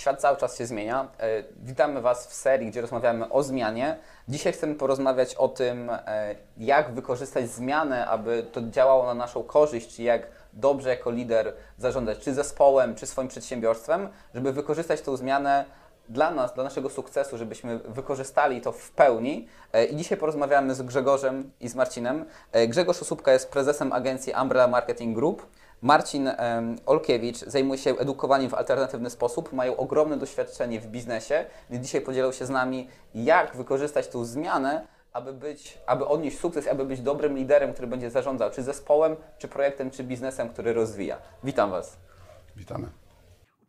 świat cały czas się zmienia. E, witamy Was w serii, gdzie rozmawiamy o zmianie. Dzisiaj chcemy porozmawiać o tym, e, jak wykorzystać zmianę, aby to działało na naszą korzyść, czy jak dobrze jako lider zarządzać, czy zespołem, czy swoim przedsiębiorstwem, żeby wykorzystać tą zmianę dla nas, dla naszego sukcesu, żebyśmy wykorzystali to w pełni. E, I dzisiaj porozmawiamy z Grzegorzem i z Marcinem. Grzegorz Osóbka jest prezesem agencji Umbrella Marketing Group. Marcin Olkiewicz zajmuje się edukowaniem w alternatywny sposób, mają ogromne doświadczenie w biznesie, dzisiaj podzielą się z nami, jak wykorzystać tą zmianę, aby, być, aby odnieść sukces, aby być dobrym liderem, który będzie zarządzał czy zespołem, czy projektem, czy biznesem, który rozwija. Witam Was. Witamy.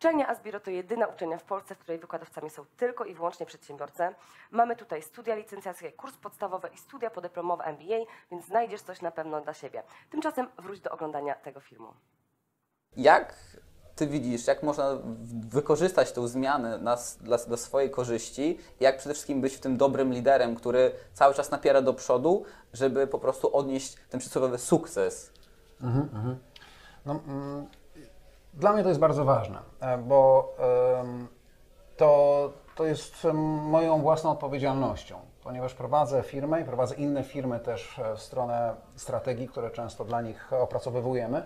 Uczelnia Asbiro to jedyna uczelnia w Polsce, w której wykładowcami są tylko i wyłącznie przedsiębiorcy. Mamy tutaj studia licencjackie, kurs podstawowy i studia podyplomowe MBA, więc znajdziesz coś na pewno dla siebie. Tymczasem wróć do oglądania tego filmu. Jak Ty widzisz, jak można wykorzystać tę zmianę na, dla, dla swojej korzyści, jak przede wszystkim być w tym dobrym liderem, który cały czas napiera do przodu, żeby po prostu odnieść ten przysłowiowy sukces? Mhm, mhm. No, mm dla mnie to jest bardzo ważne, e, bo to, to jest moją własną odpowiedzialnością, ponieważ prowadzę firmę i prowadzę inne firmy też e, w stronę strategii, które często dla nich opracowywujemy.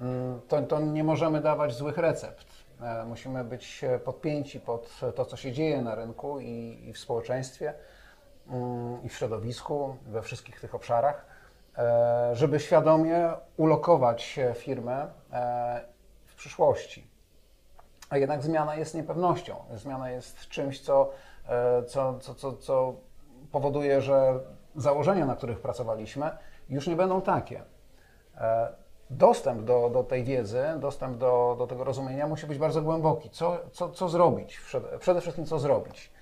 Mm, to, to nie możemy dawać złych recept. E, musimy być podpięci pod to, co się dzieje na rynku i, i w społeczeństwie, mm, i w środowisku, we wszystkich tych obszarach, żeby świadomie ulokować firmę przyszłości. A jednak zmiana jest niepewnością. Zmiana jest czymś, co, e, co, co, co, co powoduje, że założenia, na których pracowaliśmy, już nie będą takie. E, dostęp do, do tej wiedzy, dostęp do, do tego rozumienia musi być bardzo głęboki. Co, co, co zrobić? Przede wszystkim, co zrobić?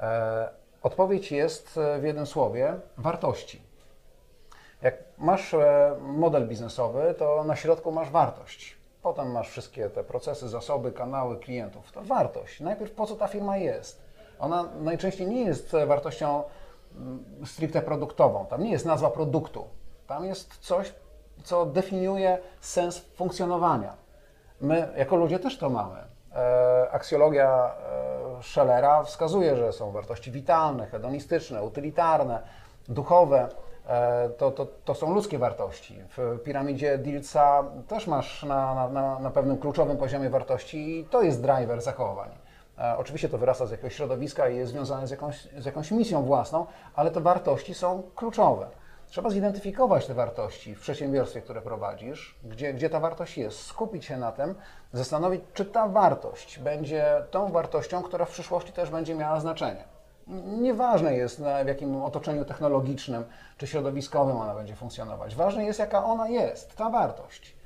E, odpowiedź jest w jednym słowie: wartości. Jak masz model biznesowy, to na środku masz wartość. Potem masz wszystkie te procesy, zasoby, kanały klientów. To wartość. Najpierw po co ta firma jest? Ona najczęściej nie jest wartością mm, stricte produktową. Tam nie jest nazwa produktu. Tam jest coś, co definiuje sens funkcjonowania. My jako ludzie też to mamy. E, aksjologia e, Schellera wskazuje, że są wartości witalne, hedonistyczne, utylitarne, duchowe. E, to, to, to są ludzkie wartości. W piramidzie Dilca też masz na, na, na pewnym kluczowym poziomie wartości i to jest driver zachowań. E, oczywiście to wyrasta z jakiegoś środowiska i jest związane z jakąś, z jakąś misją własną, ale te wartości są kluczowe. Trzeba zidentyfikować te wartości w przedsiębiorstwie, które prowadzisz, gdzie, gdzie ta wartość jest, skupić się na tym, zastanowić, czy ta wartość będzie tą wartością, która w przyszłości też będzie miała znaczenie. Nieważne jest, w jakim otoczeniu technologicznym czy środowiskowym ona będzie funkcjonować. Ważne jest, jaka ona jest, ta wartość.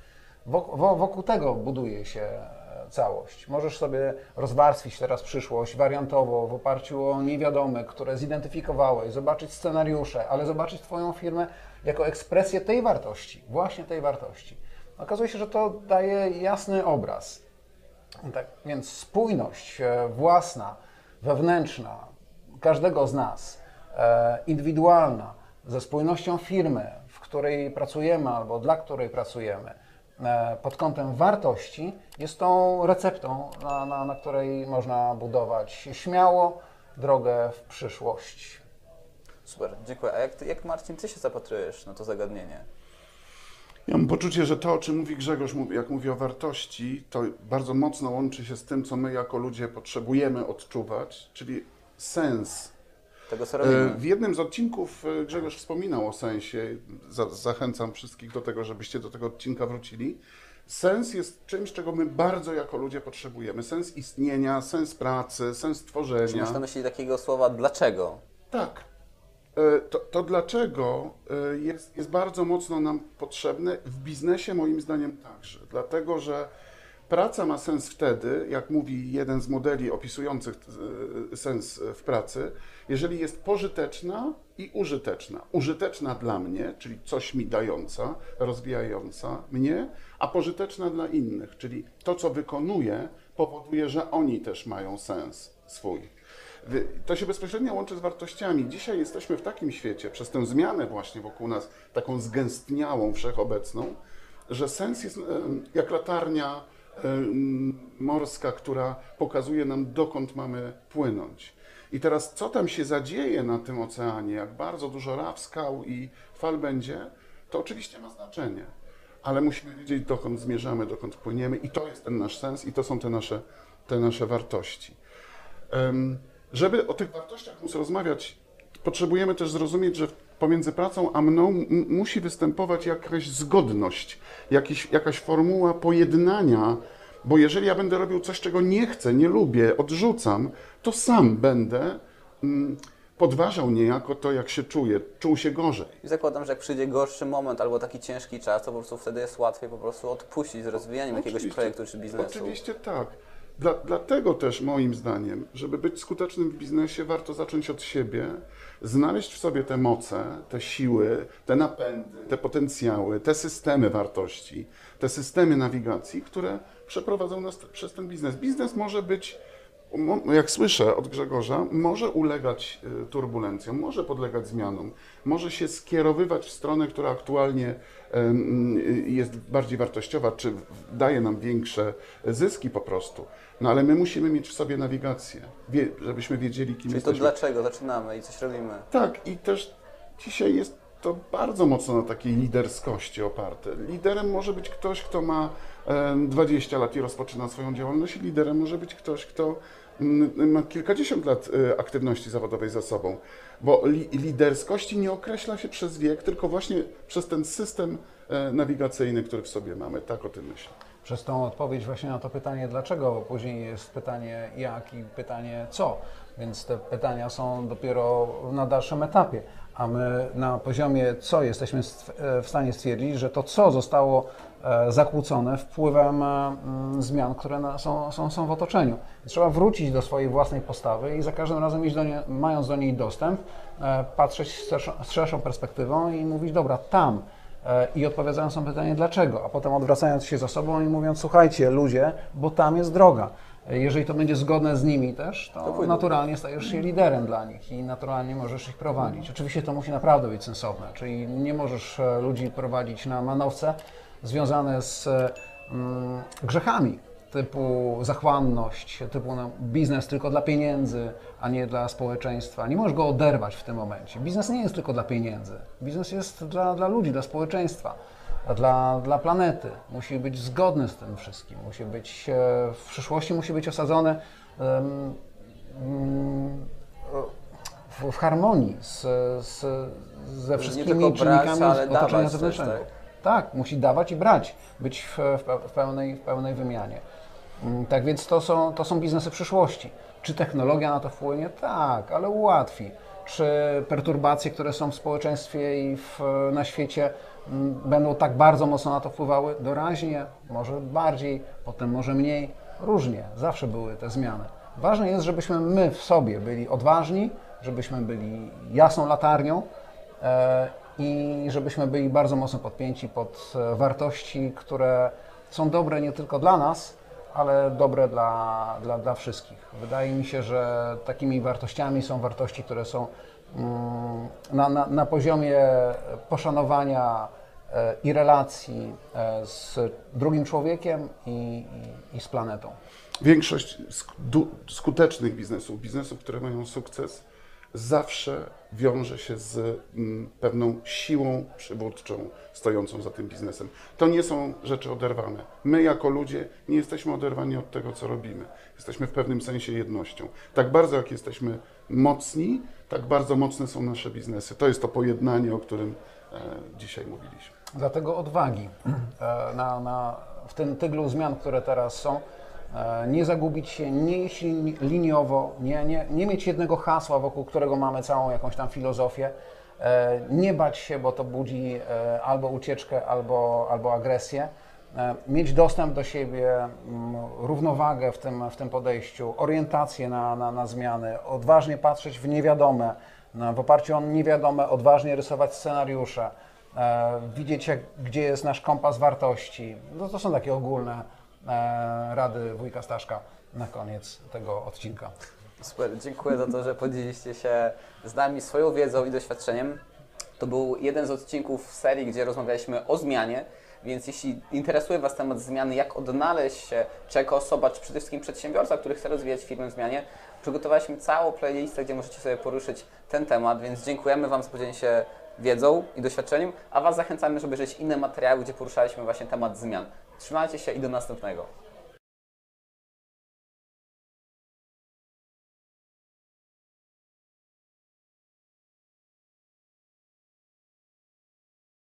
Wokół tego buduje się e, całość. Możesz sobie rozwarstwić teraz przyszłość wariantowo w oparciu o niewiadome, które zidentyfikowałeś, zobaczyć scenariusze, ale zobaczyć Twoją firmę jako ekspresję tej wartości, właśnie tej wartości. Okazuje się, że to daje jasny obraz. Tak więc spójność e, własna, wewnętrzna, każdego z nas, e, indywidualna, ze spójnością firmy, w której pracujemy albo dla której pracujemy, e, pod kątem wartości, jest tą receptą, na, na, na której można budować śmiało drogę w przyszłość. Super, dziękuję. A jak, ty, jak Marcin, ty się zapatrujesz na to zagadnienie? Ja mam poczucie, że to, o czym mówi Grzegorz, jak mówi o wartości, to bardzo mocno łączy się z tym, co my jako ludzie potrzebujemy odczuwać, czyli sens. Tego, co robimy. E, w jednym z odcinków e, Grzegorz wspominał o sensie. Zachęcam wszystkich do tego, żebyście do tego odcinka wrócili. Sens jest czymś, czego my bardzo jako ludzie potrzebujemy. Sens istnienia, sens pracy, sens tworzenia. Czy masz na myśli takiego słowa dlaczego? Tak. E, to, to dlaczego jest, jest bardzo mocno nam potrzebne w biznesie moim zdaniem także. Dlatego, że Praca ma sens wtedy, jak mówi jeden z modeli opisujących e, sens w pracy, jeżeli jest pożyteczna i użyteczna. Użyteczna dla mnie, czyli coś mi dająca, rozwijająca mnie, a pożyteczna dla innych, czyli to, co wykonuję, powoduje, że oni też mają sens swój. To się bezpośrednio łączy z wartościami. Dzisiaj jesteśmy w takim świecie, przez tę zmianę właśnie wokół nas, taką zgęstniałą, wszechobecną, że sens jest jak latarnia morska, która pokazuje nam, dokąd mamy płynąć. I teraz, co tam się zadzieje na tym oceanie, jak bardzo dużo raf, skał i fal będzie, to oczywiście ma znaczenie. Ale musimy wiedzieć, dokąd zmierzamy, dokąd płyniemy, i to jest ten nasz sens, i to są te nasze, te nasze wartości. Żeby o tych wartościach móc rozmawiać, potrzebujemy też zrozumieć, że pomiędzy pracą a mną musi występować jakaś zgodność, jakiś, jakaś formuła pojednania, bo jeżeli ja będę robił coś, czego nie chcę, nie lubię, odrzucam, to sam będę mm, podważał niejako to, jak się czuję, czuł się gorzej. I zakładam, że jak przyjdzie gorszy moment albo taki ciężki czas, to po prostu wtedy jest łatwiej po prostu odpuścić z rozwijaniem jakiegoś Oczywiście- projektu czy biznesu. Oczywiście tak. Dla, dlatego też moim zdaniem, żeby być skutecznym w biznesie, warto zacząć od siebie, znaleźć w sobie te moce, te siły, te napędy, te potencjały, te systemy wartości, te systemy nawigacji, które przeprowadzą nas przez ten biznes. Biznes może być, jak słyszę od Grzegorza, może ulegać y, turbulencjom, może podlegać zmianom, może się skierowywać w stronę, która aktualnie y, jest bardziej wartościowa, czy daje nam większe zyski po prostu. No ale my musimy mieć w sobie nawigację, żebyśmy wiedzieli, kim Czyli to jesteśmy. dlaczego zaczynamy i coś robimy. Tak, i też dzisiaj jest to bardzo mocno na takiej liderskości oparte. Liderem może być ktoś, kto ma em, 20 lat i rozpoczyna swoją działalność, liderem może być ktoś, kto mm, ma kilkadziesiąt lat e, aktywności zawodowej za sobą. Bo li, liderskości nie określa się przez wiek, tylko właśnie przez ten system e, nawigacyjny, który w sobie mamy. Tak o tym myślę. Przez tą odpowiedź właśnie na to pytanie dlaczego, bo później jest pytanie jak i pytanie co. Więc te pytania są dopiero na dalszym etapie. A my na poziomie co jesteśmy w stanie stwierdzić, że to co zostało e, zakłócone wpływem e, mm, zmian, które są, są, są w otoczeniu. Trzeba wrócić do swojej własnej postawy i za każdym razem do nie, mając do niej dostęp, e, patrzeć z szerszą, z szerszą perspektywą i mówić, dobra, tam i odpowiadając na pytanie dlaczego, a potem odwracając się za sobą i mówiąc, słuchajcie ludzie, bo tam jest droga. Jeżeli to będzie zgodne z nimi też, to, To naturalnie stajesz się liderem dla nich i naturalnie możesz ich prowadzić. Oczywiście to musi naprawdę być sensowne, czyli nie możesz e, ludzi prowadzić na manowce związane z e, mm, grzechami typu zachłanność, typu no, biznes tylko dla pieniędzy, a nie dla społeczeństwa. Nie możesz go oderwać w tym momencie. Biznes nie jest tylko dla pieniędzy. Biznes jest dla, dla ludzi, dla społeczeństwa, dla, dla planety. Musi być zgodny z tym wszystkim. Musi być, e, w przyszłości musi być osadzony mm, w, w harmonii z, z, ze wszystkimi brać, czynnikami ale otoczenia zewnętrznego. tak? Tak, musi dawać i brać, być w, w, pełnej, w pełnej wymianie. Mm, Tak więc to są, to są biznesy przyszłości. Czy technologia na to wpłynie? Tak, ale ułatwi. Czy perturbacje, które są w społeczeństwie i w, na świecie, mm, będą tak bardzo mocno na to wpływały? Doraźnie, może bardziej, potem może mniej. Różnie, zawsze były te zmiany. Ważne jest, żebyśmy my w sobie byli odważni, żebyśmy byli jasną latarnią, e, i żebyśmy byli bardzo mocno podpięci pod e, wartości, które są dobre nie tylko dla nas, ale dobre dla, dla, dla wszystkich. Wydaje mi się, że takimi wartościami są wartości, które są mm, na, na, na poziomie poszanowania e, i relacji e, z drugim człowiekiem i, i, i z planetą. Większość skutecznych biznesów, biznesów, które mają sukces, zawsze wiąże się z mm, pewną siłą przywódczą stojącą za tym biznesem. To nie są rzeczy oderwane. My, jako ludzie, nie jesteśmy oderwani od tego, co robimy. Jesteśmy w pewnym sensie jednością. Tak bardzo, jak jesteśmy mocni, tak bardzo mocne są nasze biznesy. To jest to pojednanie, o którym e, dzisiaj mówiliśmy. Dlatego odwagi e, na, na, w tym tyglu zmian, które teraz są. E, Nie zagubić się, nie iść lin- liniowo, nie, nie, nie mieć jednego hasła, wokół którego mamy całą jakąś tam filozofię. e, Nie bać się, bo to budzi e, albo ucieczkę, albo, albo agresję. Mieć dostęp do siebie, mm, równowagę w tym, w tym podejściu, orientację na, na, na zmiany, odważnie patrzeć w niewiadome, w oparciu o niewiadome, odważnie rysować scenariusze widzieć, jak, gdzie jest nasz kompas wartości. No to są takie ogólne rady wujka Staszka na koniec tego odcinka. Super, dziękuję za to, że podzieliliście się z nami swoją wiedzą i doświadczeniem. To był jeden z odcinków serii, gdzie rozmawialiśmy o zmianie. Więc jeśli interesuje Was temat zmiany, jak odnaleźć się, czy jako osoba, czy przede wszystkim przedsiębiorca, który chce rozwijać firmę w zmianie, przygotowaliśmy całą playlistę, gdzie możecie sobie poruszyć ten temat, więc dziękujemy Wam za podzielenie się wiedzą i doświadczeniem, a Was zachęcamy, żeby żyć inne materiały, gdzie poruszaliśmy właśnie temat zmian. Trzymajcie się i do następnego.